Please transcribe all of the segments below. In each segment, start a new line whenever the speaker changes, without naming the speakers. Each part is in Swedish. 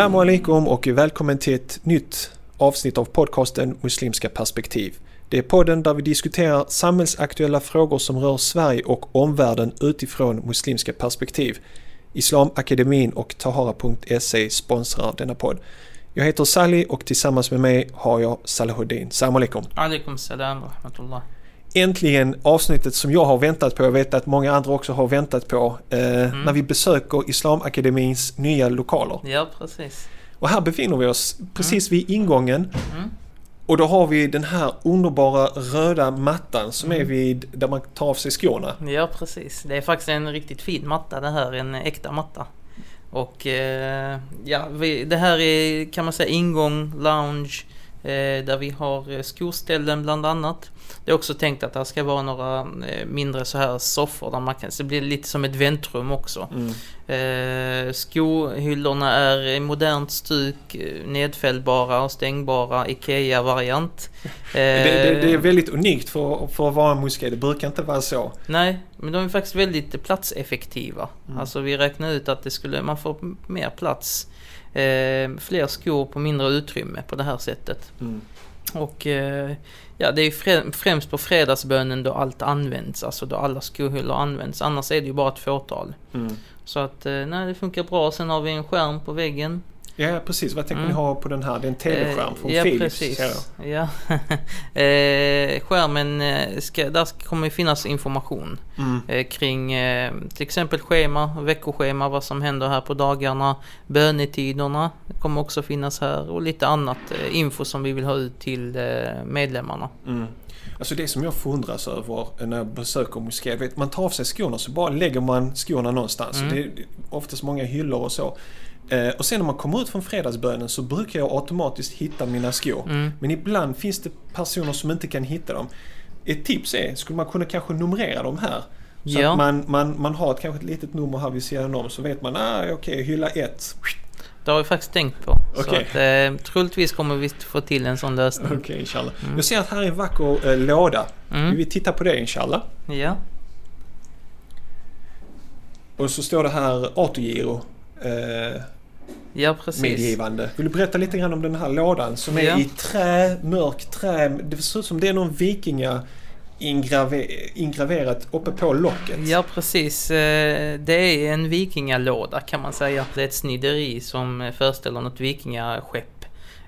Salam alaikum och välkommen till ett nytt avsnitt av podcasten Muslimska perspektiv. Det är podden där vi diskuterar samhällsaktuella frågor som rör Sverige och omvärlden utifrån muslimska perspektiv. Islamakademin och Tahara.se sponsrar denna podd. Jag heter Sally och tillsammans med mig har jag Salahuddin. Salam alaikum.
Alaikum salam rahmatullah.
Äntligen avsnittet som jag har väntat på, jag vet att många andra också har väntat på, eh,
Mm.
när vi besöker Islamakademins nya lokaler.
Ja, precis.
Och här befinner vi oss precis vid ingången
Mm.
och då har vi den här underbara röda mattan som
Mm.
är vid där man tar av sig skorna.
Ja, precis. Det är faktiskt en riktigt fin matta det här, en äkta matta. Och eh, ja, vi, det här är kan man säga ingång, lounge, där vi har eh, skoställen bland annat. Det är också tänkt att det ska vara några eh, mindre så här soffor där man kan, så det blir lite som ett väntrum också.
Mm.
Eh, skohyllorna är i modernt stuk, eh, nedfällbara och stängbara IKEA-variant. Eh,
Det, det, det är väldigt unikt för, för att vara en moské, det brukar inte vara så.
Nej, men de är faktiskt väldigt platseffektiva.
Mm.
Alltså vi räknar ut att det skulle, man får mer plats, eh, fler skor på mindre utrymme på det här sättet.
Mm.
Och eh, ja, det är frä- främst på fredagsbönen då allt används, alltså då alla skohyllor används. Annars är det ju bara ett fåtal.
Mm.
Så att, eh, nej det funkar bra. Sen har vi en skärm på väggen.
Ja, precis. Vad tänker
Mm.
ni ha på den här? Det är en tv-skärm från
Eh, ja,
Philips.
Precis. Ja, eh, skärmen, eh, ska, där kommer ju finnas information.
Mm.
eh, kring eh, till exempel schema, veckoschema, vad som händer här på dagarna, bönetiderna kommer också finnas här och lite annat info som vi vill ha ut till medlemmarna.
Mm. Alltså det som jag förundras över när jag besöker moské, vet, man tar av sig skorna så bara lägger man skorna någonstans.
Mm.
Det är oftast många hyllor och så. Eh, och sen när man kommer ut från fredagsbönen så brukar jag automatiskt hitta mina skor.
Mm.
Men ibland finns det personer som inte kan hitta dem. Ett tips är, skulle man kunna kanske numrera dem här? Så
Ja.
att man, man, man har ett, kanske ett litet nummer här vid sidan om så vet man, ah, okej, hylla ett.
Det har vi faktiskt tänkt på.
Okej.
Så att, eh, troligtvis kommer vi få till en sån lösning.
Okej, inshallah.
Mm.
Jag ser att här är en vacker eh, låda.
Mm.
Vi tittar på det inshallah.
Ja,
Och så står det här autogiro. Eh,
ja precis.
medgivande. Vill du berätta lite grann om den här lådan som är
Ja.
i trä, mörkt trä. Det ser ut som det är någon vikinga ingrave, ingraverat uppe på locket.
Ja precis, Eh, det är en vikingalåda kan man säga. Det är ett snideri som föreställer något vikingaskepp.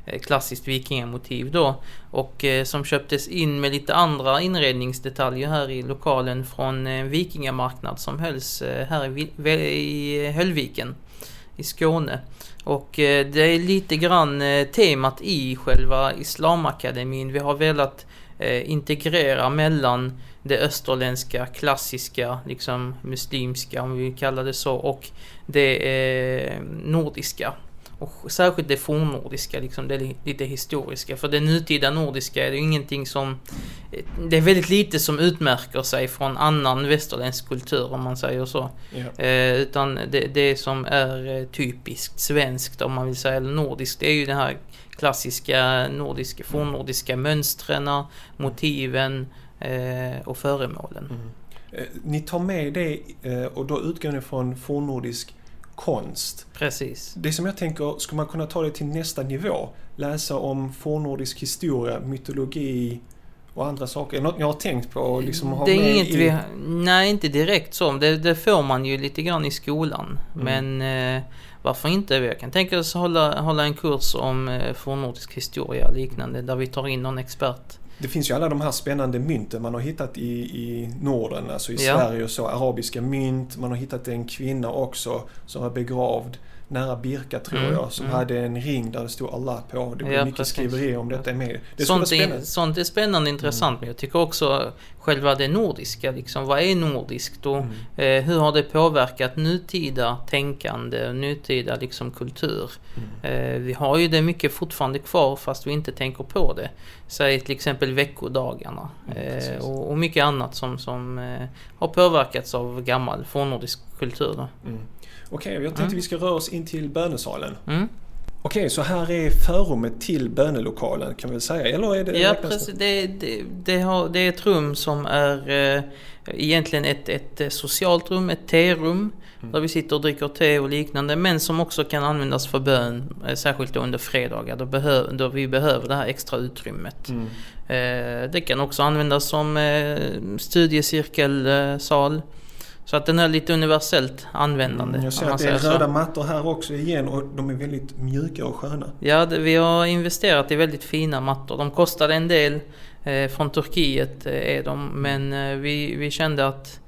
Eh, Klassiskt vikingamotiv då. Och eh, som köptes in med lite andra inredningsdetaljer här i lokalen från en vikingamarknad som hölls här i Höllviken i Skåne. Och eh, det är lite grann eh, temat i själva Islamakademin. Vi har velat eh, integrera mellan det österländska, klassiska, liksom muslimska om vi kallar det så och det nordiska. Och särskilt det fornnordiska, liksom det li- lite historiska. För det nutida nordiska är det ingenting som... eh, Det är väldigt lite som utmärker sig från annan västerländsk kultur om man säger så.
Ja.
Eh, utan det, det som är eh, typiskt svenskt om man vill säga, eller nordiskt, det är ju den här klassiska nordiska, fornnordiska mönstren, motiven eh, och föremålen.
Mm. Eh, Ni tar med det och då utgår ni från fornnordisk konst.
Precis.
Det som jag tänker, skulle man kunna ta det till nästa nivå? Läsa om fornnordisk historia, mytologi och andra saker. Något ni har tänkt på och liksom ha
det är
med
inget
i?
vi, nej inte direkt så. Det, det får man ju lite grann i skolan.
Mm.
Men eh, varför inte? Jag kan tänka oss hålla, hålla en kurs om eh, fornnordisk historia och liknande där vi tar in någon expert.
Det finns ju alla de här spännande mynten man har hittat i, i Norden, alltså i
Ja.
Sverige och så. Arabiska mynt. Man har hittat en kvinna också som var begravd nära Birka tror
Mm,
jag. Som
mm.
hade en ring där det stod Allah på. Det blir
Ja,
mycket
precis.
skriverier om detta med. Det
Sånt är.
Mm.
sånt är spännande och intressant men jag tycker också själva det nordiska, liksom, vad är nordiskt och
Mm.
eh, hur har det påverkat nutida tänkande och nutida liksom, kultur?
Mm.
Eh, vi har ju det mycket fortfarande kvar fast vi inte tänker på det. Säg till exempel veckodagarna
Mm,
eh, och, och mycket annat som, som eh, har påverkats av gammal fornnordisk kultur. Då.
Mm. Okej, jag tänkte
Mm.
vi ska röra oss in till bönesalen.
Mm.
Okej, så här är förrummet till bönelokalen kan vi säga? Eller är det
Ja, precis. Det, det, det, har, det är ett rum som är eh, egentligen ett, ett eh, socialt rum, ett terum. Där vi sitter och dricker te och liknande. Men som också kan användas för bön. eh, Särskilt under fredagar då, behö, då vi behöver det här extra utrymmet.
Mm.
Eh, det kan också användas som eh, studiecirkelsal. Så att den är lite universellt användande.
Mm, jag ser att det är
så.
röda mattor här också igen och de är väldigt mjuka och sköna.
Ja, det, vi har investerat i väldigt fina mattor. De kostade en del. Eh, från Turkiet eh, är de. Men eh, vi, vi kände att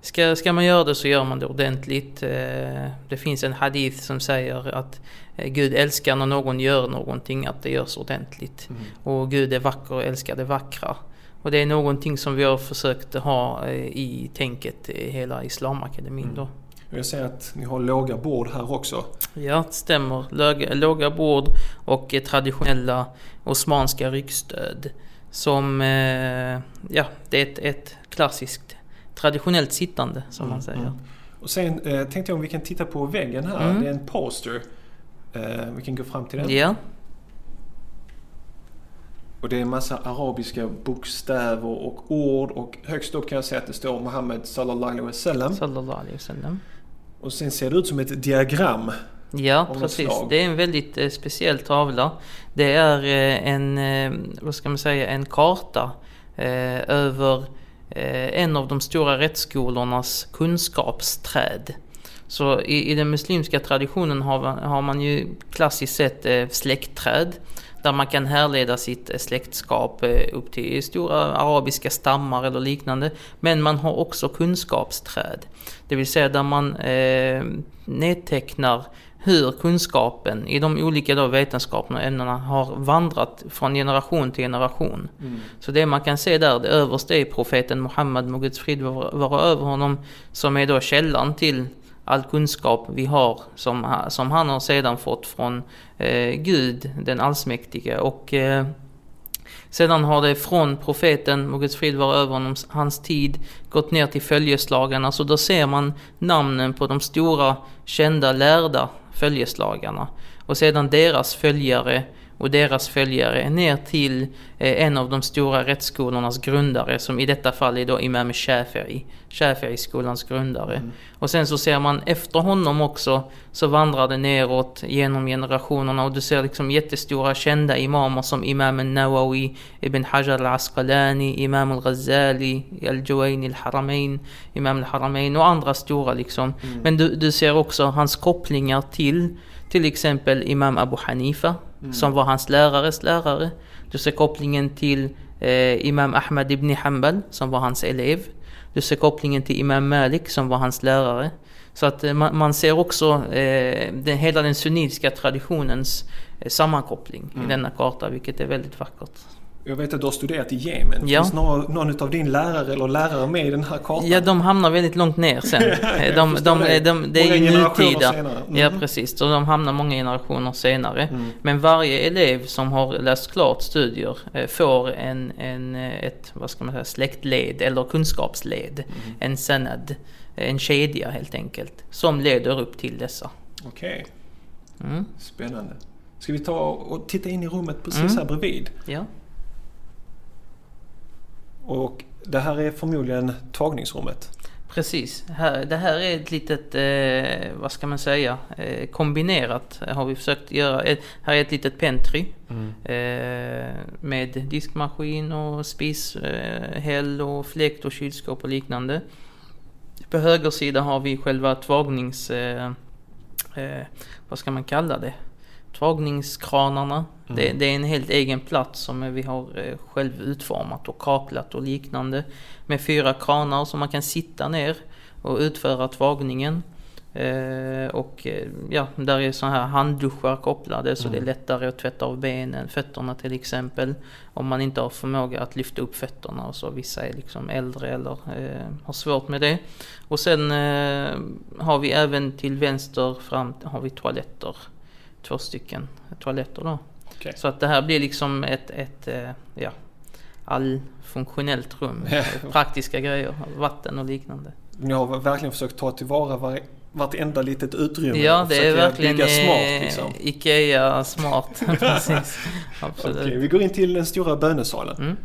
ska, ska man göra det så gör man det ordentligt. Eh, det finns en hadith som säger att eh, Gud älskar när någon gör någonting, att det görs ordentligt.
Mm.
Och Gud är vacker och älskar det vackra. Och det är någonting som vi har försökt ha eh, i tänket i hela Islamakademin
Mm.
då.
Jag ser att ni har låga bord här också.
Ja, det stämmer. Låga, låga bord och traditionella osmanska ryggstöd. Som, eh, ja, det är ett, ett klassiskt traditionellt sittande som man
Mm,
säger.
mm. Och sen eh, tänkte jag om vi kan titta på väggen här.
Mm.
Det är en poster. Eh, vi kan gå fram till den.
Ja,
Och det är en massa arabiska bokstäver och ord och högst upp kan jag se att det står Muhammed sallallahu alaihi wasallam.
sallallahu alaihi wasallam.
Och sen ser det ut som ett diagram.
Ja, precis. Det är en väldigt eh, speciell tavla. Det är eh, en, eh, vad ska man säga, en karta eh, över eh, en av de stora rättsskolornas kunskapsträd. Så i, i den muslimska traditionen har, man- har man ju klassiskt sett eh, släktträd. Där man kan härleda sitt eh, släktskap eh, upp till stora arabiska stammar eller liknande. Men man har också kunskapsträd. Det vill säga där man eh, nedtecknar hur kunskapen i de olika då vetenskaperna och ämnena har vandrat från generation till generation. Så det man kan se där, det översta är profeten Muhammed, må Guds frid vara över honom, som är då källan till all kunskap vi har som, som han har sedan fått från eh, Gud, den allsmäktige. Och eh, sedan har det från profeten, må Guds frid vara över honom, hans tid, gått ner till följeslagarna. Så då ser man namnen på de stora, kända, lärda följeslagarna. Och sedan deras följare och deras följare ner till eh, en av de stora rättsskolornas grundare som i detta fall är då Imam Shafi'i, Shafi'i-skolans grundare. Och sen så ser man efter honom också så vandrar det neråt genom generationerna och du ser liksom jättestora kända imamer som Imam al-Nawawi, Ibn Hajar al-Asqalani, Imam al-Ghazali, al-Juwayni al-Haramain, Imam al-Haramain och andra stora liksom. Men du, du ser också hans kopplingar till till exempel Imam Abu Hanifa som var hans lärares lärare. Du ser kopplingen till eh, Imam Ahmad ibn Hanbal som var hans elev. Du ser kopplingen till Imam Malik som var hans lärare. Så att eh, man, man ser också eh, den, hela den sunnitiska traditionens eh, sammankoppling i denna karta, vilket är väldigt vackert.
Jag vet att du har studerat i Jemen.
Ja.
Finns någon, någon av din lärare eller lärare med i den här kartan?
Ja, de hamnar väldigt långt ner sen. Eh, de, de,
det.
de, det är ju nutida.
Mm.
Ja, precis. Så de hamnar många generationer senare.
Mm.
Men varje elev som har läst klart studier eh, får en, en, eh, ett vad ska man säga, släktled eller kunskapsled.
Mm.
En senad, en kedja helt enkelt. Som leder upp till dessa.
Okej,
Mm.
spännande. Ska vi ta och titta in i rummet precis
Mm.
här bredvid?
Ja.
Och det här är förmodligen tagningsrummet.
Precis. Det här är ett litet, eh, vad ska man säga, eh, kombinerat har vi försökt göra. Ett, här är ett litet pentry eh, med diskmaskin och spishäll häll och fläkt och kylskåp och liknande. På höger sida har vi själva tvagnings... Vad ska man kalla det? Tvagningskranarna. Det, det är en helt egen plats som vi har eh, själv utformat och kaklat och liknande. Med fyra kranar som man kan sitta ner och utföra tvagningen. Eh, och eh, ja, där är sådana här handduschar kopplade så det är lättare att tvätta av benen, fötterna till exempel. Om man inte har förmåga att lyfta upp fötterna och så. Vissa är liksom äldre eller eh, har svårt med det. Och sen eh, har vi även till vänster fram har vi toaletter. Två stycken toaletter då.
Okej.
Så att det här blir liksom ett, ett eh, ja, allfunktionellt rum. Praktiska grejer, vatten och liknande.
Ni har verkligen försökt ta tillvara var, vartenda litet utrymme.
Ja, det är verkligen
smart,
eh,
liksom.
Ikea smart. Precis. Absolut.
Okej, vi går in till den stora bönesalen.
Mm.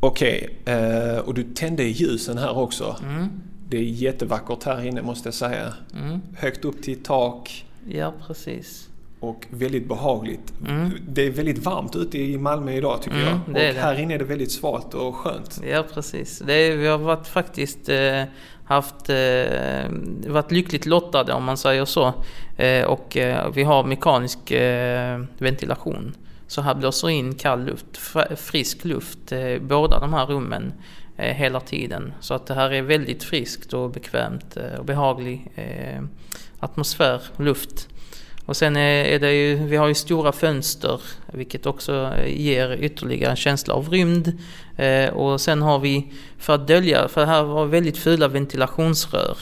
Okej, eh, och du tände ljusen här också.
Mm.
Det är jättevackert här inne måste jag säga.
Mm.
Högt upp till tak
Ja, precis.
Och väldigt behagligt.
Mm.
Det är väldigt varmt ute i Malmö idag tycker
Mm,
jag. Och här inne är det väldigt svalt och skönt.
Ja, precis. Är, vi har varit faktiskt eh, haft, eh, varit lyckligt lottade om man säger så. Eh, och eh, vi har mekanisk eh, ventilation. Så här blåser in kall luft, fr- frisk luft, eh, båda de här rummen eh, hela tiden. Så att det här är väldigt friskt och bekvämt och behaglig eh, atmosfär, luft. Och sen är, det ju, vi har ju stora fönster vilket också ger ytterligare en känsla av rymd. Eh, och sen har vi, för att dölja, för här var väldigt fula ventilationsrör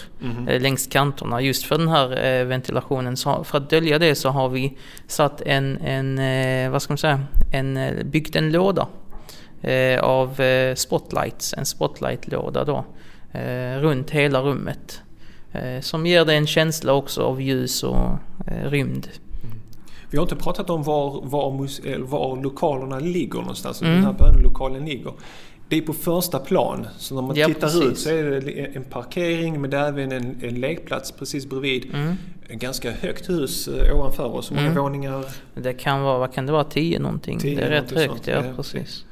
eh, längs kanterna just för den här eh, ventilationen. Så för att dölja det så har vi satt en, en vad ska man säga, en, byggt en låda av spotlights, en spotlightlåda då, runt hela rummet. Eh, som ger det en känsla också av ljus och eh, rymd.
Vi har inte pratat om var, var, eller var lokalerna ligger någonstans.
Mm.
Den här bönelokalen ligger. Det är på första plan. Så när man
Ja,
tittar
precis.
ut så är det en parkering men det är även en, en lekplats precis bredvid.
Mm.
En ganska högt hus eh, ovanför oss. Många
Mm.
våningar?
Det kan vara, vad kan det vara, 10 någonting?
10
det är rätt högt,
sånt,
ja, precis.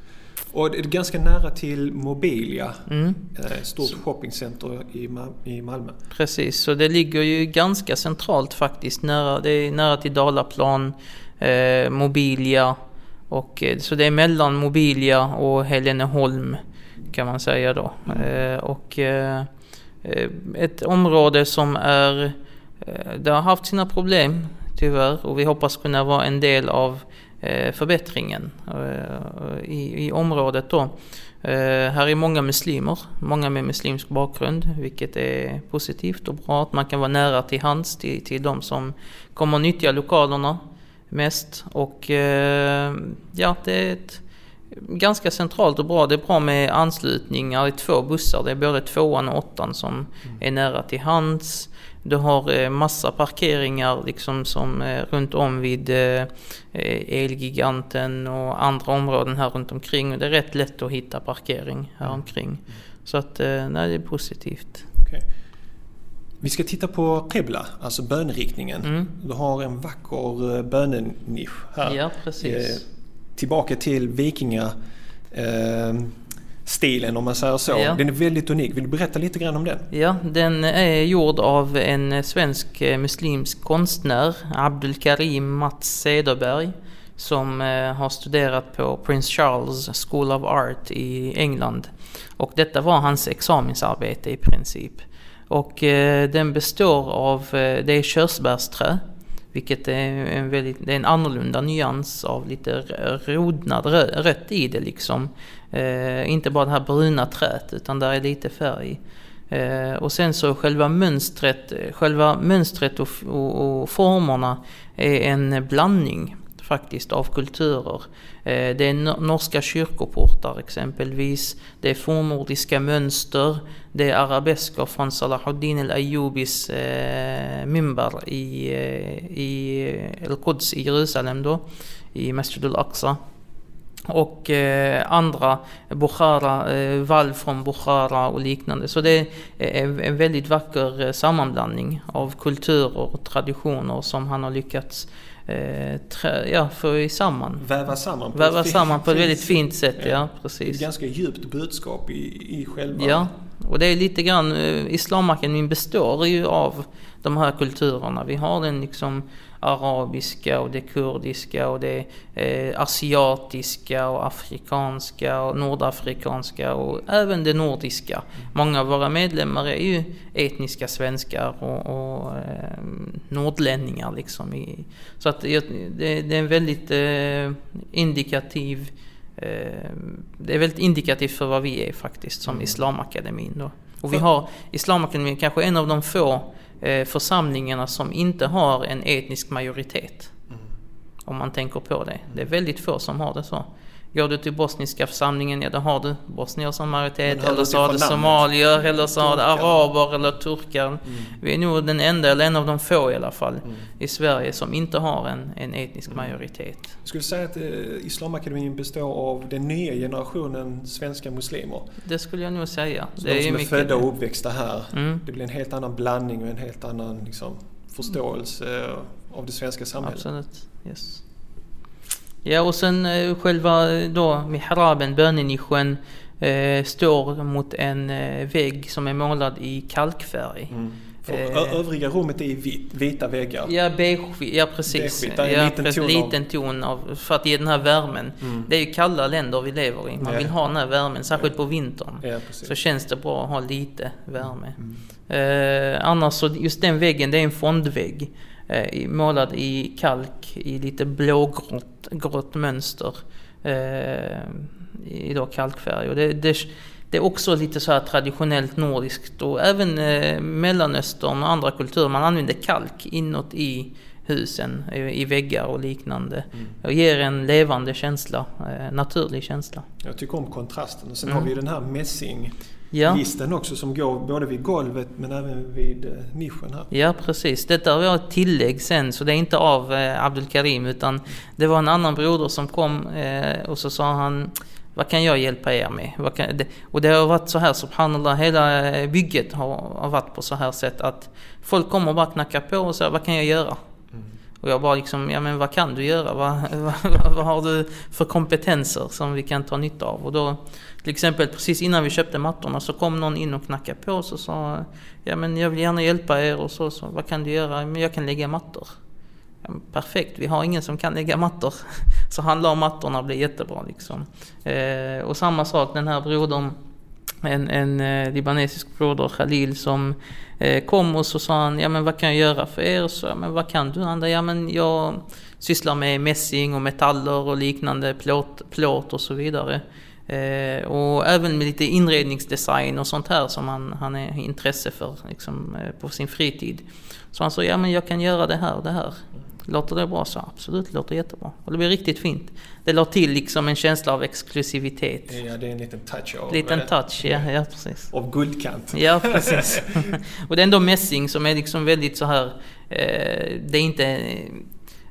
Och det är ganska nära till Mobilia.
Mm.
eh, Ett stort shoppingcenter i, Ma- i Malmö.
Precis, så det ligger ju ganska centralt faktiskt. Nära, det är nära till Dalaplan, eh, Mobilia. Och, eh, så det är mellan Mobilia och Heleneholm kan man säga då. Eh, och eh, eh, ett område som är, eh, det har haft sina problem tyvärr och vi hoppas kunna vara en del av eh, förbättringen eh, i, i området då. Eh, här är många muslimer, många med muslimsk bakgrund, vilket är positivt och bra. Att man kan vara nära till hands till, till de som kommer nyttja lokalerna mest. Och eh, ja, det är ett ganska centralt och bra. Det är bra med anslutningar i två bussar. Det är både tvåan och åttan som är nära till hands. Du har eh, massa parkeringar liksom som eh, runt om vid eh, Elgiganten och andra områden här runt omkring. Och det är rätt lätt att hitta parkering här omkring. Så att nej, det är positivt.
Okej. Vi ska titta på Qibla, alltså bönriktningen.
Mm.
Du har en vacker bönenisch här.
Ja, precis.
Eh, tillbaka till vikinga eh, stilen om man säger så.
Ja.
Den är väldigt unik. Vill du berätta lite grann om den?
Ja, den är gjord av en svensk eh, muslimsk konstnär, Abdul Karim Mats Cederberg, som eh, har studerat på Prince Charles School of Art i England. Och detta var hans examensarbete i princip. Och eh, den består av, det är körsbärsträ, vilket är en, väldigt, det är en annorlunda nyans av lite rodnad rö- rött i det liksom. Eh, inte bara det här bruna träet utan där är lite färg. Eh, och sen så själva mönstret, själva mönstret och, och, och formerna är en blandning faktiskt av kulturer. Eh, det är norska kyrkoportar exempelvis. Det är fornnordiska mönster. Det är arabesker från Salahuddin al-Ayyubis eh, mimbar i, eh, i El-Quds i Jerusalem då. I Masjid al-Aqsa. Och eh, andra, Bukhara, eh, valv från Bukhara och liknande. Så det är en, en väldigt vacker eh, sammanblandning av kulturer och traditioner som han har lyckats eh, trä, ja, få samman.
Väva samman på
Väva
ett
samman på ett väldigt fint sätt,
Ja.
ja
Ett
precis.
ganska djupt budskap i, i själva...
Ja, och det är lite grann, eh, Islamakademin består ju av de här kulturerna. Vi har den liksom arabiska och det kurdiska och det eh, asiatiska och afrikanska och nordafrikanska och även det nordiska. Många av våra medlemmar är ju etniska svenskar och, och eh, nordlänningar liksom. I, så att det, det det är en väldigt eh, indikativ Eh, det är väldigt indikativt för vad vi är faktiskt som Islamakademin då. Och vi har Islamakademin kanske en av de få eh, församlingarna som inte har en etnisk majoritet. Om man tänker på det. Det är väldigt få som har det så. Går du till bosniska församlingen, ja då har du bosnier som majoritet, eller så har du somalier, eller så har du araber eller turkar.
Mm.
Vi är nog den enda, eller en av de få i alla fall,
Mm.
i Sverige som inte har en, en etnisk
Mm.
majoritet.
Jag skulle säga att eh, Islamakademin består av den nya generationen svenska muslimer.
Det skulle jag nog säga.
Så
det
de
ju
som är födda och uppväxta här.
Mm.
Det blir en helt annan blandning och en helt annan liksom, förståelse av det svenska samhället.
Absolut. Yes. Ja och sen eh, själva eh, då mihraben, bönenischen, eh, står mot en eh, vägg som är målad i kalkfärg.
Mm. För övriga rummet är i vit, vita väggar.
Ja, beige, ja precis.
Beige, där är en
ja,
liten
precis,
ton av-
liten ton av, för att ge den här värmen.
Mm.
Det är ju kalla länder vi lever i. Man
Ja.
vill ha den här värmen, särskilt på vintern.
Ja.
Så känns det bra att ha lite värme.
Mm.
Eh, annars så, just den väggen, det är en fondvägg. Eh, målad i kalk i lite blågrått grått mönster. Eh, I då kalkfärg. Och det, det, det är också lite så här traditionellt nordiskt och även eh, Mellanöstern och andra kulturer. Man använder kalk inåt i husen, i, i väggar och liknande.
Mm.
Och ger en levande känsla, eh, naturlig känsla.
Jag tycker om kontrasten. Och sen
Mm.
har vi den här mässing
Ja.
listen också som går både vid golvet men även vid eh, nischen här.
Ja precis, detta var ett tillägg sen så det är inte av eh, Abdul Karim utan det var en annan broder som kom eh, och så sa han vad kan jag hjälpa er med? Kan, det, och det har varit så här, subhanallah, hela eh, bygget har, har varit på så här sätt att folk kommer och bara knackar på och säger vad kan jag göra? Och jag bara liksom, ja men vad kan du göra? Vad, vad, vad har du för kompetenser som vi kan ta nytta av? Och då, till exempel precis innan vi köpte mattorna så kom någon in och knackade på och sa Ja men jag vill gärna hjälpa er och så, så vad kan du göra? Men jag kan lägga mattor. Ja, perfekt, vi har ingen som kan lägga mattor. Så han la mattorna och blev jättebra liksom. Eh, och samma sak den här brodern en, en eh, libanesisk broder, Khalil, som eh, kom och så sa han, ja men vad kan jag göra för er? Så, ja, men vad kan du? Han ja men jag sysslar med mässing och metaller och liknande, plåt, plåt och så vidare. Eh, och även med lite inredningsdesign och sånt här som han, han är intresse för liksom, eh, på sin fritid. Så han sa, ja men jag kan göra det här det här. Låter det bra? Så absolut, det låter jättebra. Och det blir riktigt fint. Det la till liksom en känsla av exklusivitet.
Ja, det är en liten touch av,
Liten
eh,
touch, ja, ja precis.
av guldkant.
Ja, precis. och det är ändå mässing som är liksom väldigt så här, eh, det är inte,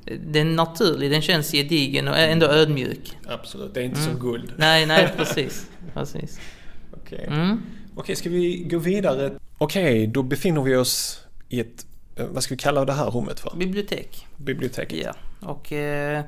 den är naturlig, den känns gedigen och ändå ödmjuk.
Absolut, det är inte
Mm.
som guld.
Nej, nej precis. precis.
Okej,
Mm.
Okej, ska vi gå vidare? Okej, då befinner vi oss i ett, vad ska vi kalla det här rummet för?
Bibliotek.
Biblioteket.
Ja, och eh,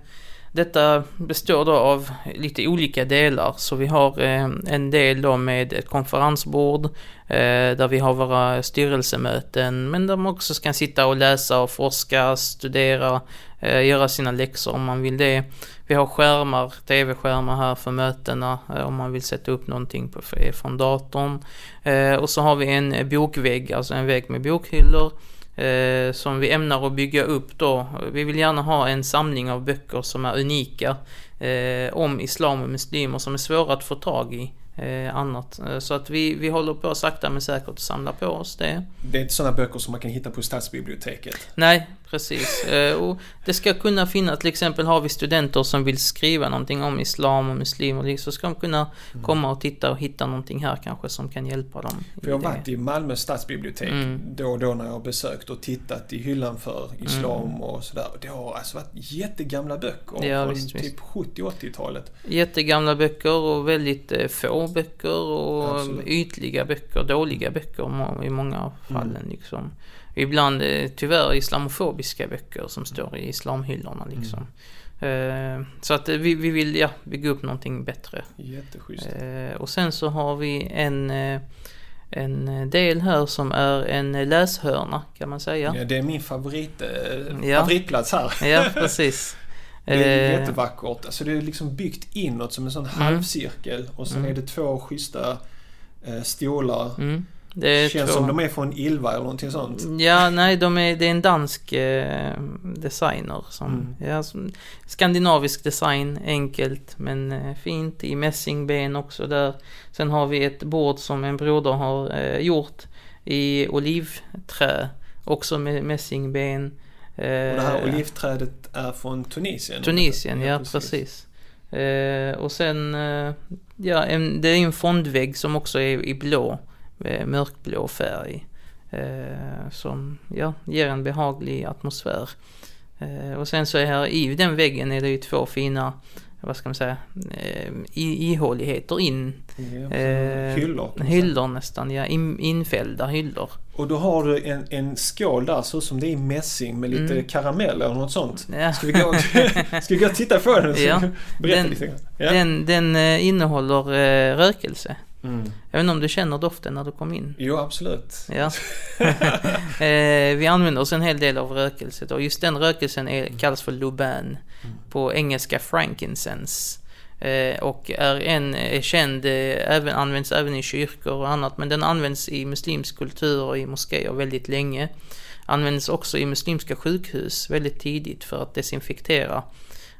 detta består då av lite olika delar. Så vi har eh, en del då med ett konferensbord eh, där vi har våra styrelsemöten men där man också kan sitta och läsa och forska, studera, eh, göra sina läxor om man vill det. Vi har skärmar, tv-skärmar här för mötena eh, om man vill sätta upp någonting på, från datorn. Eh, och så har vi en bokvägg, alltså en vägg med bokhyllor eh, som vi ämnar att bygga upp då. Vi vill gärna ha en samling av böcker som är unika eh, om islam och muslimer som är svåra att få tag i. Eh, annat. Eh, Så att vi, vi håller på sakta men säkert att samla på oss det.
Det är inte sådana böcker som man kan hitta på stadsbiblioteket.
Nej, precis. Eh, Och det ska kunna finnas, till exempel har vi studenter som vill skriva någonting om islam och muslimer, så ska de kunna komma och titta och hitta någonting här kanske som kan hjälpa dem.
För jag har varit i Malmö stadsbibliotek
Mm.
då och då när jag har besökt och tittat i hyllan för islam och sådär. Det har alltså varit jättegamla böcker
Ja,
från
visst,
typ
visst.
70-80-talet.
Jättegamla böcker och väldigt eh, få böcker och
Absolut.
ytliga böcker, dåliga böcker i många av
Mm.
fallen. Liksom. Ibland eh, tyvärr islamofobiska böcker som står i islamhyllorna. Liksom.
Mm.
Så att eh, vi, vi vill ja, bygga upp någonting bättre.
Jätteschysst.
Och sen så har vi en, en del här som är en läshörna kan man säga.
Ja, det är min favorit, eh,
Ja.
favoritplats här.
Ja, precis.
Det är jättevackert. Alltså det är liksom byggt inåt som en sån
Mm.
halvcirkel och sen
Mm.
är det två schyssta eh, stolar.
Mm, det
Känns
två-
som de är från Ilva eller någonting sånt.
Ja, nej, de är, det är en dansk eh, designer. Som,
Mm.
ja, som, skandinavisk design, enkelt men eh, fint. I mässingben också där. Sen har vi ett bord som en broder har eh, gjort i olivträ. Också med mässingben. Eh,
Och det här olivträdet är från Tunisien.
Tunisien, ja precis. Eh, och sen, eh, ja, en, det är en fondvägg som också är i blå, mörkblå färg. Eh, som, ja, ger en behaglig atmosfär. Eh, och sen så är här i den väggen är det ju två fina vad ska man säga, eh, ihåligheter in.
Ja, eh, hyllor.
Hyllor nästan, ja. In, infällda hyllor.
Och då har du en, en skål där, så som det är i mässing med lite mm. karamell eller något sånt. Ja. Ska, vi gå, ska vi gå och titta på den?
Ja.
Berätta
den,
lite
grann. Ja. Den, den eh, innehåller eh, rökelse. Mm. Jag vet inte om du känner doften när du kom in?
Jo, absolut.
Ja. eh, vi använder oss en hel del av rökelse och just den rökelsen är, kallas för luban. Mm. På engelska frankincense. Eh, och är en är känd, eh, även, används även i kyrkor och annat, men den används i muslimsk kultur och i moskéer väldigt länge. Används också i muslimska sjukhus väldigt tidigt för att desinfektera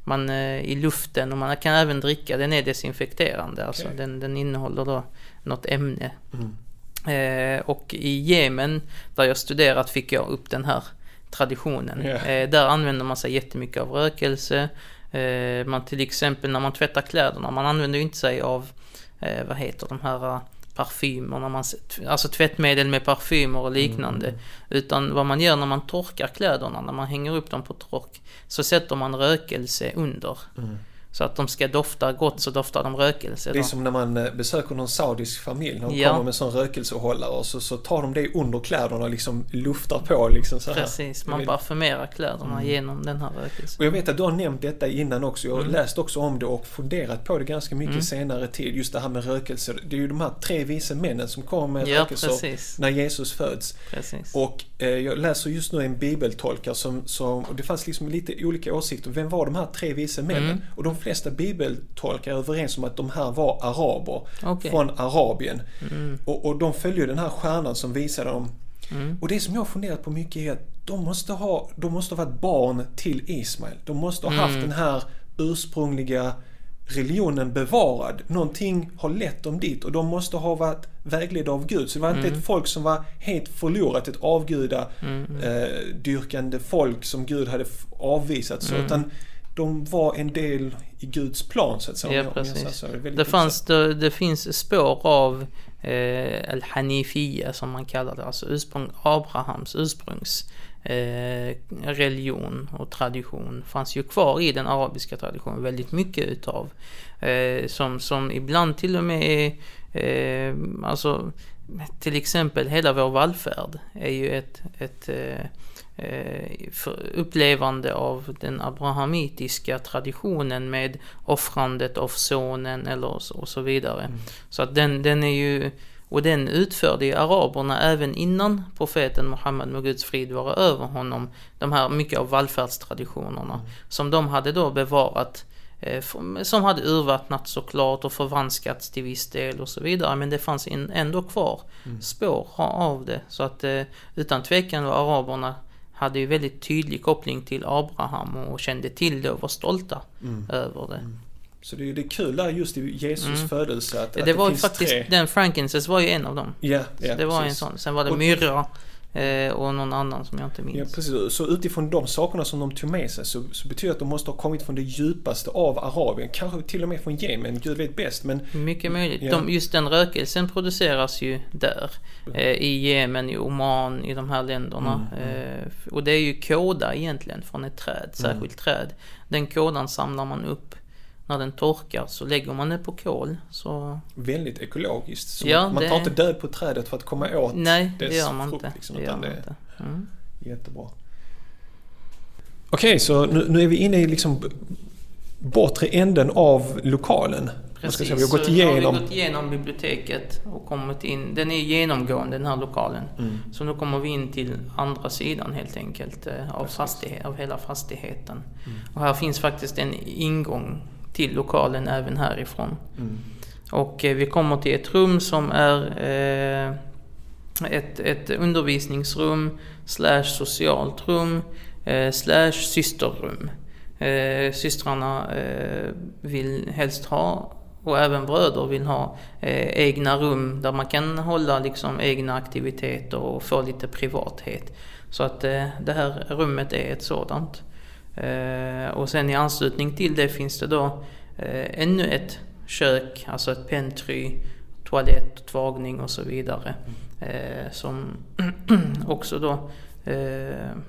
man, eh, i luften och man kan även dricka, den är desinfekterande. Okay. Alltså den, den innehåller då något ämne. Mm. Eh, och i Jemen, där jag studerat, fick jag upp den här traditionen. Yeah. Eh, där använder man sig jättemycket av rökelse. Eh, man till exempel när man tvättar kläderna, man använder ju inte sig av, eh, vad heter de här parfymer, man, alltså tvättmedel med parfymer och liknande. Mm. Utan vad man gör när man torkar kläderna, när man hänger upp dem på tork, så sätter man rökelse under. Mm. Så att de ska dofta gott så doftar de rökelse.
Det är som när man eh, besöker någon saudisk familj. De ja. kommer med sån rökelsehållare och så, så tar de det under kläderna och liksom luftar på. Liksom så här.
Precis, man parfymerar kläderna mm. genom den här rökelsen.
Och jag vet att du har nämnt detta innan också. Jag har mm. läst också om det och funderat på det ganska mycket mm. senare tid. Just det här med rökelse. Det är ju de här tre vise männen som kommer med ja, rökelser precis. när Jesus föds.
Precis.
Och eh, jag läser just nu en bibeltolkare som, som och det fanns liksom lite olika åsikter. Vem var de här tre vise männen? Mm. Och de flesta bibeltolkar är överens om att de här var araber okay. från Arabien. Mm. Och, och de följde den här stjärnan som visade dem. Mm. Och det som jag har funderat på mycket är att de måste ha, de måste ha varit barn till Ismael. De måste ha mm. haft den här ursprungliga religionen bevarad. Någonting har lett dem dit och de måste ha varit vägledda av Gud. Så det var inte mm. ett folk som var helt förlorat, ett avgudadyrkande mm. eh, folk som Gud hade avvisat. Så, mm. utan de var en del i Guds plan så att säga.
Ja, precis. Så, det, det, fanns, det, det, finns spår av eh, Al-Hanifia som man kallar det, alltså ursprung, Abrahams ursprungs eh, religion och tradition fanns ju kvar i den arabiska traditionen väldigt mycket utav. Eh, som, som ibland till och med är, eh, alltså till exempel hela vår vallfärd är ju ett, ett eh, Eh, upplevande av den abrahamitiska traditionen med offrandet av sonen eller och så vidare. Mm. Så att den, den är ju, och den utförde ju araberna även innan profeten Muhammed med Guds frid vara över honom. De här mycket av vallfärdstraditionerna mm. som de hade då bevarat eh, som hade urvattnats såklart och förvanskats till viss del och så vidare. Men det fanns ändå kvar mm. spår av det. Så att eh, utan tvekan var araberna hade ju väldigt tydlig koppling till Abraham och kände till det och var stolta mm. över det. Mm.
Så det är, det är kul där just i Jesus mm. födelse att,
det,
att
det, var ju faktiskt, tre... den frankincense var ju en av dem.
Ja, ja
Det var precis. en sån. Sen var det myrra och någon annan som jag inte minns.
Ja, precis. Så utifrån de sakerna som de tog med sig så, så betyder det att de måste ha kommit från det djupaste av Arabien. Kanske till och med från Jemen, Gud vet bäst. Men,
Mycket möjligt. Ja. De, just den rökelsen produceras ju där. Eh, I Jemen, i Oman, i de här länderna. Mm, mm. Eh, och det är ju kåda egentligen från ett träd, särskilt mm. träd. Den kådan samlar man upp när den torkar så lägger man det på kol. Så...
Väldigt ekologiskt. Så ja, man tar inte död på trädet för att komma åt
Nej, dess det gör man frukt, inte.
Liksom,
det
gör man inte. Mm. Jättebra. Okej, okay, så nu, nu, är vi inne i liksom bortre änden av lokalen.
Precis, säga, vi har gått igenom... Så har vi gått igenom biblioteket och kommit in. Den är genomgående den här lokalen. Mm. Så nu kommer vi in till andra sidan helt enkelt eh, av, fastighet, av hela fastigheten. Mm. Och här finns faktiskt en ingång till lokalen även härifrån. Mm. Och eh, vi kommer till ett rum som är eh, ett, ett undervisningsrum slash socialt rum eh, slash systerrum. Systrarna vill helst ha och även bröder vill ha eh, egna rum där man kan hålla liksom egna aktiviteter och få lite privathet. Så att eh, det här rummet är ett sådant. Eh, och sen i anslutning till det finns det då eh, ännu ett kök, alltså ett pentry, toalett, tvagning och så vidare. Eh, som också då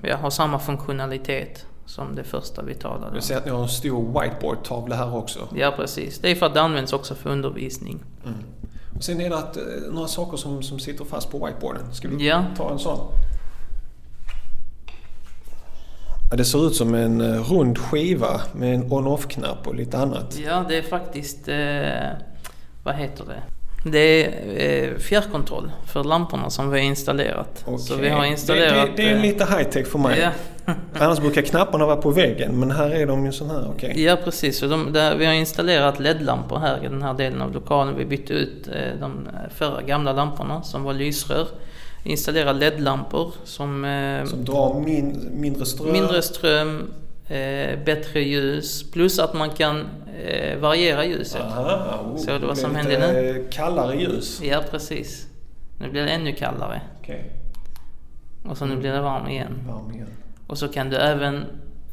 ja, har samma funktionalitet som det första vi talade om.
Jag ser att ni har en stor whiteboard-tavla här också.
Ja precis, det är för att det används också för undervisning.
Mm. Och sen är det att, några saker som, som sitter fast på whiteboarden. Ska vi
Ja.
ta en sån? Ja, det ser ut som en eh, rund skiva med en on-off-knapp och lite annat.
Ja, det är faktiskt, eh, vad heter det? Det är eh, fjärrkontroll för lamporna som vi har installerat. Så
Okej.
vi har installerat...
Det, det, det är
eh,
lite high-tech för mig.
Ja,
Annars brukar knapparna vara på väggen men här är de ju sån här. Okej.
ja precis. Så de, där, vi har installerat LED-lampor här i den här delen av lokalen. Vi bytte ut eh, de förra gamla lamporna som var lysrör. Installerat LED-lampor som, eh,
Som drar min, mindre ström.
mindre ström, eh, bättre ljus plus att man kan eh, variera ljuset.
Aha, oh,
Såg du vad som hände
lite Kallare ljus.
Ja, precis. Nu blir det ännu kallare.
Okej,
Och så nu blir det varm igen.
varm igen.
Och så kan du även,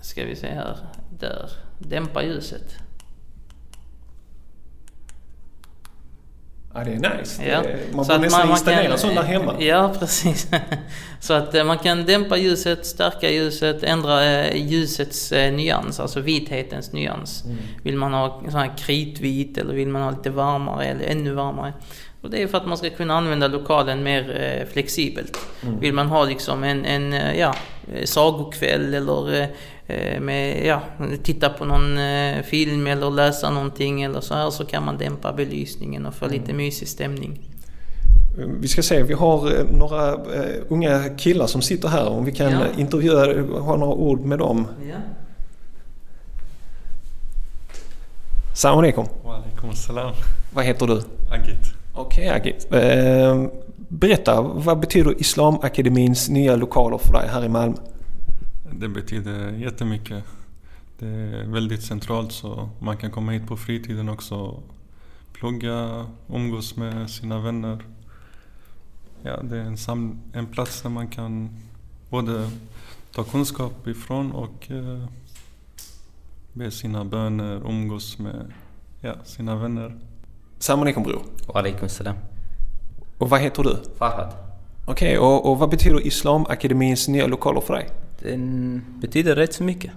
ska vi se här, där, dämpa ljuset.
Ja, det är nice.
Ja.
Det, man
Så
borde nästan installera
kan-
sådana hemma.
Ja, precis. så att eh, man kan dämpa ljuset, stärka ljuset, ändra eh, ljusets eh, nyans, alltså vithetens nyans.
Mm.
Vill man ha sån här kritvit eller vill man ha lite varmare eller ännu varmare? Och det är för att man ska kunna använda lokalen mer flexibelt.
Mm.
Vill man ha liksom en, en ja, sagokväll eller med, ja, titta på någon eh, film eller läsa någonting eller så här så kan man dämpa belysningen och få lite mysig stämning.
Vi ska se, vi har eh, några eh, unga killar som sitter här. Om vi kan
Ja.
eh, intervjua, ha några ord med dem.
Ja.
Salam alaikum.
Salam.
Vad heter du?
Agit.
Okej Agit. Eh, berätta, vad betyder Islamakademins nya lokaler för dig här i Malmö?
Det betyder jättemycket. Det är väldigt centralt så man kan komma hit på fritiden också. Plugga, umgås med sina vänner. Ja, det är en, sam- en plats där man kan både ta kunskap ifrån och eh, be sina böner, umgås med ja, sina vänner.
Salam alaikum bror.
Walaikum salam.
Och vad heter du?
Farhad.
Okej, och, och vad betyder Islamakademins nya lokaler för dig?
Den betyder rätt så mycket.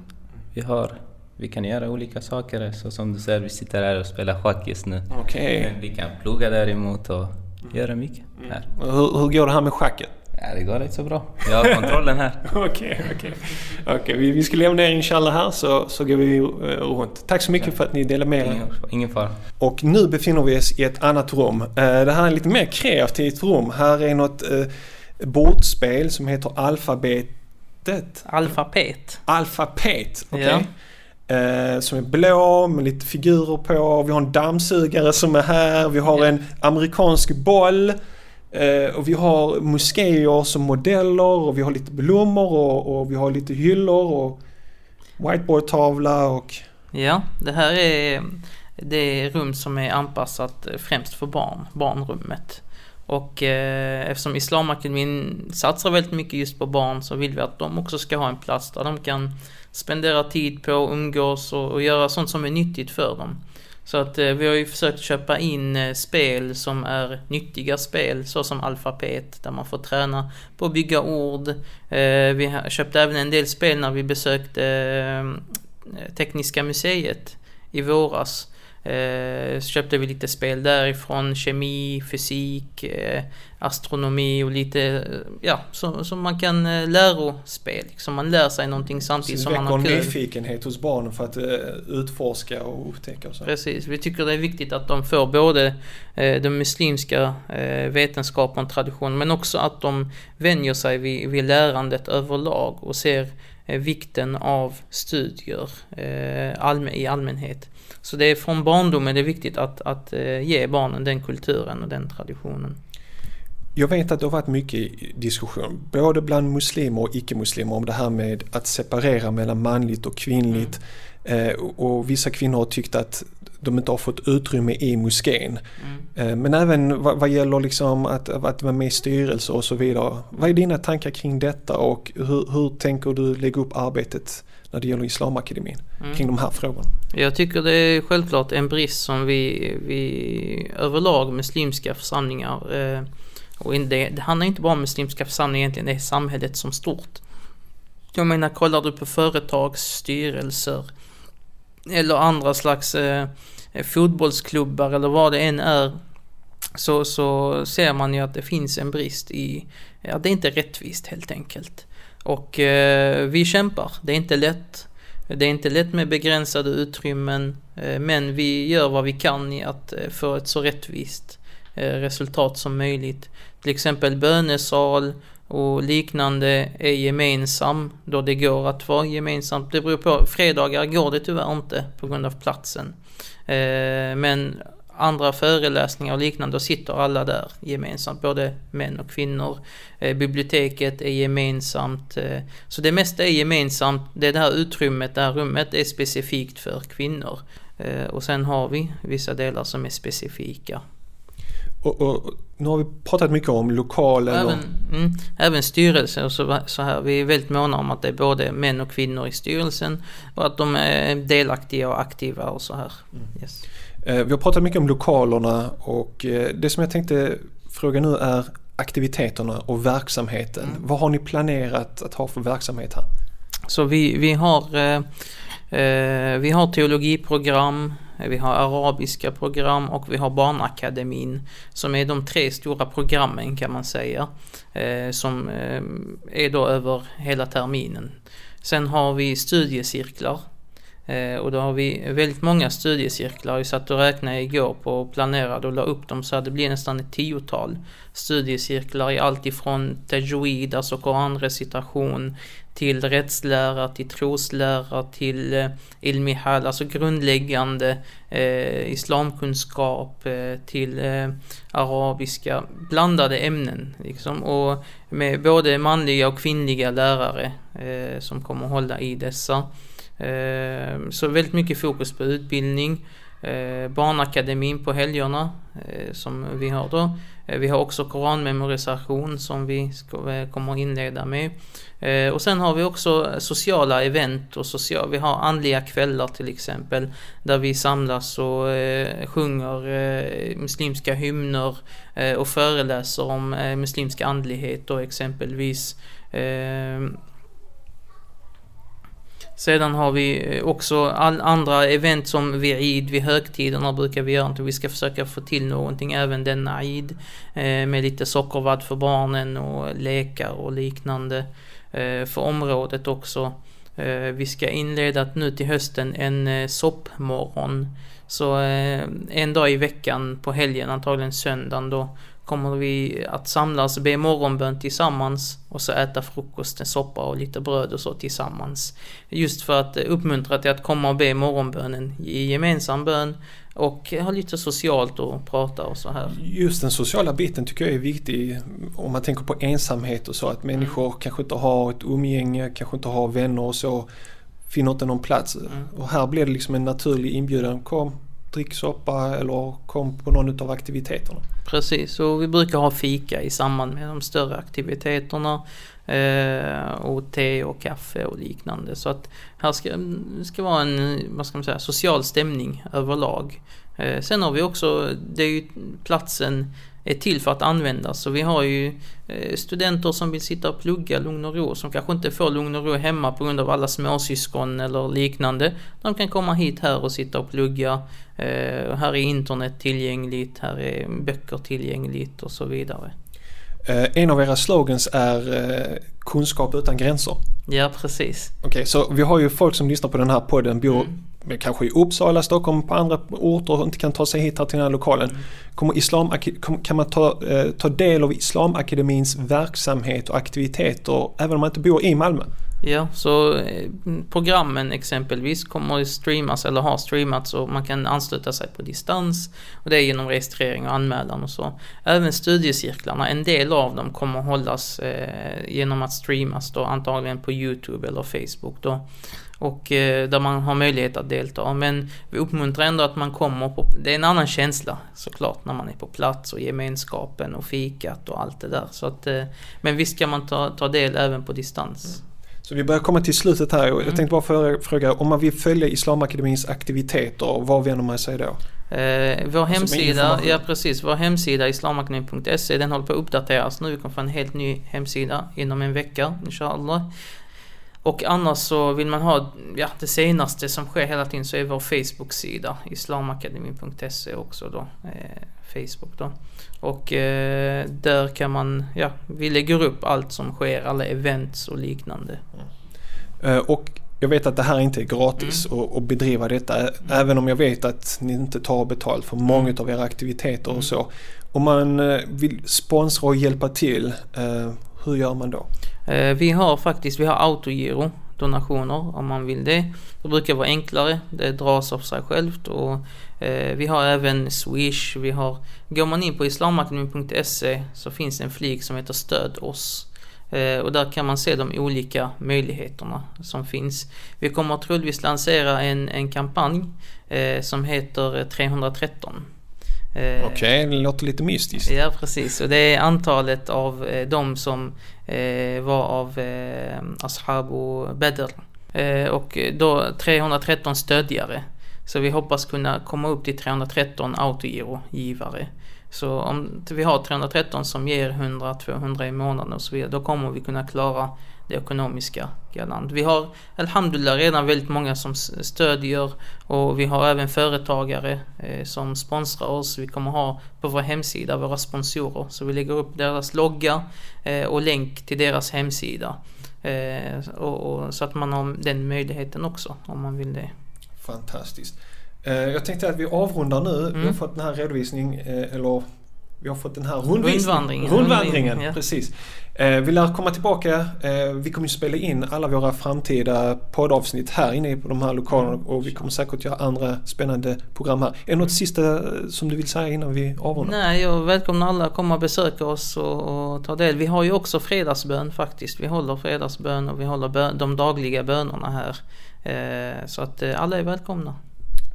Vi har, vi kan göra olika saker. Så som du säger, vi sitter här och spelar schack just nu.
Okej.
Men vi kan plugga däremot och göra mycket här.
Och Hur, hur går det här med schacket?
Ja, det går rätt så bra. Jag har kontrollen här.
Okej, okej. Okej, vi, vi ska lämna er inshallah här så, så går vi eh, runt. Tack så mycket för att ni delade med er.
Ingen, ingen fara.
Och nu befinner vi oss i ett annat rum. Eh, Det här är lite mer kreativt rum. Här är något eh, bordspel som heter Alfabetet.
Alfapet.
Alfapet, okej?
Ja.
Eh, som är blå med lite figurer på. Vi har en dammsugare som är här. Vi har
Ja.
en amerikansk boll. Eh, och vi har moskéer som modeller och vi har lite blommor och, och vi har lite hyllor och whiteboardtavla och...
Ja, det här är det rum som är anpassat främst för barn, barnrummet. Och eh, eftersom Islamakademin satsar väldigt mycket just på barn så vill vi att de också ska ha en plats där de kan spendera tid på, umgås och, och göra sånt som är nyttigt för dem. Så att eh, vi har ju försökt köpa in eh, spel som är nyttiga spel såsom alfabet där man får träna på att bygga ord. Eh, vi köpte även en del spel när vi besökte eh, Tekniska museet i våras. Eh, så köpte vi lite spel därifrån, kemi, fysik, eh, astronomi och lite, eh, ja, så, så man kan eh, lärospel. Liksom man lär sig någonting samtidigt
Så
som man har kul.
nyfikenhet hos barnen för att utforska och upptäcka och så.
Precis, vi tycker det är viktigt att de får både den muslimska vetenskapen och traditionen men också att de vänjer sig vid, vid lärandet överlag och ser vikten av studier allmän, i allmänhet. Så det är från barndomen det är viktigt att, att eh, ge barnen den kulturen och den traditionen.
Jag vet att det har varit mycket diskussion, både bland muslimer och icke-muslimer, om det här med att separera mellan manligt och kvinnligt. Eh, och, och vissa kvinnor har tyckt att de inte har fått utrymme i moskén.
Mm.
Eh, men även vad, vad gäller liksom att, att vara med i styrelser och så vidare. Vad är dina tankar kring detta och hur, hur tänker du lägga upp arbetet när det gäller Islamakademin
Mm.
kring de här frågorna?
Jag tycker det är självklart en brist som vi, vi överlag muslimska församlingar eh, och det, det handlar inte bara om muslimska församlingar egentligen, det är samhället som stort. Jag menar, kollar du på företagsstyrelser eller andra slags eh, fotbollsklubbar eller vad det än är så, så ser man ju att det finns en brist i, ja det är inte rättvist helt enkelt. Och eh, vi kämpar, det är inte lätt. Det är inte lätt med begränsade utrymmen, eh, men vi gör vad vi kan i att eh, få ett så rättvist eh, resultat som möjligt. Till exempel bönesal och liknande är gemensam då det går att vara gemensamt. Det beror på, fredagar går det tyvärr inte på grund av platsen. Men andra föreläsningar och liknande, då sitter alla där gemensamt, både män och kvinnor. Eh, biblioteket är gemensamt. Eh, så det mesta är gemensamt. Det, det här utrymmet, det här rummet är specifikt för kvinnor. Eh, och sen har vi vissa delar som är specifika.
Och, och, nu har vi pratat mycket om lokalen.
Även, mm, även styrelsen och så, så, här. Vi är väldigt måna om att det är både män och kvinnor i styrelsen och att de är delaktiga och aktiva och så här. Mm. Yes.
Eh, vi har pratat mycket om lokalerna och eh, det som jag tänkte fråga nu är aktiviteterna och verksamheten. Mm. Vad har ni planerat att ha för verksamhet här?
Så vi, vi har eh, eh, vi har teologiprogram, vi har arabiska program och vi har Barnakademin som är de tre stora programmen kan man säga. Eh, som eh, är då över hela terminen. Sen har vi studiecirklar Eh, och då har vi väldigt många studiecirklar. Vi satt och räknade igår på och planerade och la upp dem så att det blir nästan ett tiotal studiecirklar i allt ifrån tajwid, alltså koranrecitation, till rättslära, till troslära, till eh, ilmihal, alltså grundläggande eh, islamkunskap, eh, till eh, arabiska, blandade ämnen liksom. Och med både manliga och kvinnliga lärare eh, som kommer hålla i dessa. Ehm, så väldigt mycket fokus på utbildning. Ehm, barnakademin på helgerna eh, som vi har då. Eh, vi har också koranmemorisation som vi eh, kommer att inleda med. Ehm, och sen har vi också sociala event och social, vi har andliga kvällar till exempel där vi samlas och sjunger muslimska hymner och föreläser om muslimsk andlighet och exempelvis sedan har vi eh, också all andra event som vid Eid, vid högtiderna brukar vi göra. Vi ska försöka få till någonting även denna Eid. Eh, med lite sockervadd för barnen och lekar och liknande. Eh, för området också. Vi ska inleda nu till hösten en soppmorgon. Så en dag i veckan på helgen, antagligen söndagen då, kommer vi att samlas, be morgonbön tillsammans och så äta frukost, en soppa och lite bröd och så tillsammans. Just för att uppmuntra till att komma och be morgonbönen i gemensam bön och ha lite socialt och prata och så här.
Just den sociala biten tycker jag är viktig om man tänker på ensamhet och så att människor mm. kanske inte har ett umgänge, kanske inte har vänner och så finner inte någon plats. Mm. Och här blir det liksom en naturlig inbjudan. Kom, Dricksoppa eller kom på någon av aktiviteterna.
Precis, och vi brukar ha fika i samband med de större aktiviteterna. Eh, och te och kaffe och liknande. Så att här ska, ska vara en, vad ska man säga, social stämning överlag. Eh, sen har vi också, det är ju platsen är till för att användas. Så vi har ju eh, studenter som vill sitta och plugga lugn och ro som kanske inte får lugn och ro hemma på grund av alla småsyskon eller liknande. De kan komma hit här och sitta och plugga. Eh, här är internet tillgängligt, här är böcker tillgängligt och så vidare.
Eh, en av era slogans är kunskap utan gränser.
Ja, precis.
Okej, okay, så vi har ju folk som lyssnar på den här podden, bor mm kanske i Uppsala, Stockholm, på andra orter och inte kan ta sig hit här till den här lokalen. Kommer islam, kan man ta, eh, ta del av Islamakademins verksamhet och aktiviteter även om man inte bor i Malmö?
Ja, så eh, programmen exempelvis kommer att streamas eller har streamats och man kan ansluta sig på distans. Och det är genom registrering och anmälan och så. Även studiecirklarna, en del av dem kommer att hållas eh, genom att streamas då antagligen på Youtube eller Facebook då och eh, där man har möjlighet att delta. Men vi uppmuntrar ändå att man kommer på, det är en annan känsla såklart när man är på plats och gemenskapen och fikat och allt det där. Så att, eh, men visst kan man ta, ta del även på distans.
Så vi börjar komma till slutet här och jag
Mm.
tänkte bara fråga, om man vill följa Islamakademins aktiviteter, var vänder man sig då?
Eh, vår
med
hemsida, ja precis, vår hemsida islamakademin.se den håller på att uppdateras nu. Vi kommer få en helt ny hemsida inom en vecka, inshallah. Och annars så vill man ha ja, det senaste som sker hela tiden så är vår Facebook-sida islamakademin.se också då. Eh, Facebook då. Och eh, där kan man, ja, vi lägger upp allt som sker, alla events och liknande.
Eh, Och jag vet att det här inte är gratis att, att bedriva detta, även om jag vet att ni inte tar betalt för många av era aktiviteter och så. Om man eh, vill sponsra och hjälpa till, eh, hur gör man då?
Eh, Vi har faktiskt, vi har autogiro donationer om man vill det. Det brukar vara enklare, det dras av sig självt och vi har även Swish, vi har, går man in på islamakademin.se så finns en flik som heter stöd oss. Eh, och där kan man se de olika möjligheterna som finns. Vi kommer troligtvis lansera en, en kampanj eh, som heter 313. Eh,
Okej, det låter lite mystiskt.
Ja, precis. Och det är antalet av eh, de som eh, var av eh, Ashabu Badr. Eh, och då 313 stödjare. Så vi hoppas kunna komma upp till 313 autogirogivare. Så om vi har 313 som ger 100-200 i månaden och så vidare, då kommer vi kunna klara det ekonomiska galant. Vi har Alhamdulillah redan väldigt många som stödjer och vi har även företagare eh, som sponsrar oss. Vi kommer ha på vår hemsida våra sponsorer. Så vi lägger upp deras logga eh, och länk till deras hemsida. Eh, och, och, så att man har den möjligheten också om man vill det.
Fantastiskt. Eh, Jag tänkte att vi avrundar nu. Vi har
Mm.
fått den här redovisning, eh, eller vi har fått den här.
Rundvandringen.
Rundvandringen,
Ja.
precis. Eh, Vi lär komma tillbaka. Vi kommer spela in alla våra framtida poddavsnitt här inne på de här lokalerna
Mm.
och vi kommer säkert göra andra spännande program här. Är det något sista som du vill säga innan vi avrundar?
Nej, jag välkomnar alla att komma och besöka oss och, och ta del. Vi har ju också fredagsbön faktiskt. Vi håller fredagsbön och vi håller bön, de dagliga bönerna här. Eh, så att eh, alla är välkomna.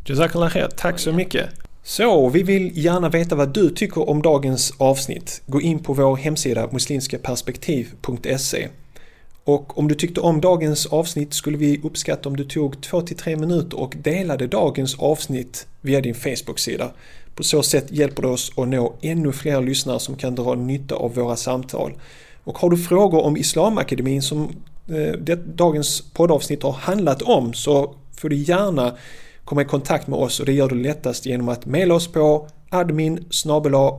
Jazakallah khair. Tack så mycket. Så, vi vill gärna veta vad du tycker om dagens avsnitt. Gå in på vår hemsida muslimskaperspektiv.se. Och om du tyckte om dagens avsnitt skulle vi uppskatta om du tog 2-3 minuter och delade dagens avsnitt via din Facebook-sida. På så sätt hjälper det oss att nå ännu fler lyssnare som kan dra nytta av våra samtal. Och har du frågor om Islamakademin som Eh, det, dagens poddavsnitt har handlat om så får du gärna komma i kontakt med oss och det gör du lättast genom att mejla oss på admin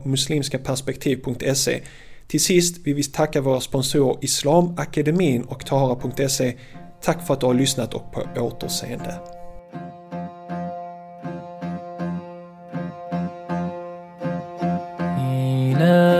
muslimskaperspektiv.se Till sist vill vi tacka våra sponsorer Islamakademin och Tahara.se. Tack för att du har lyssnat och på återseende. love.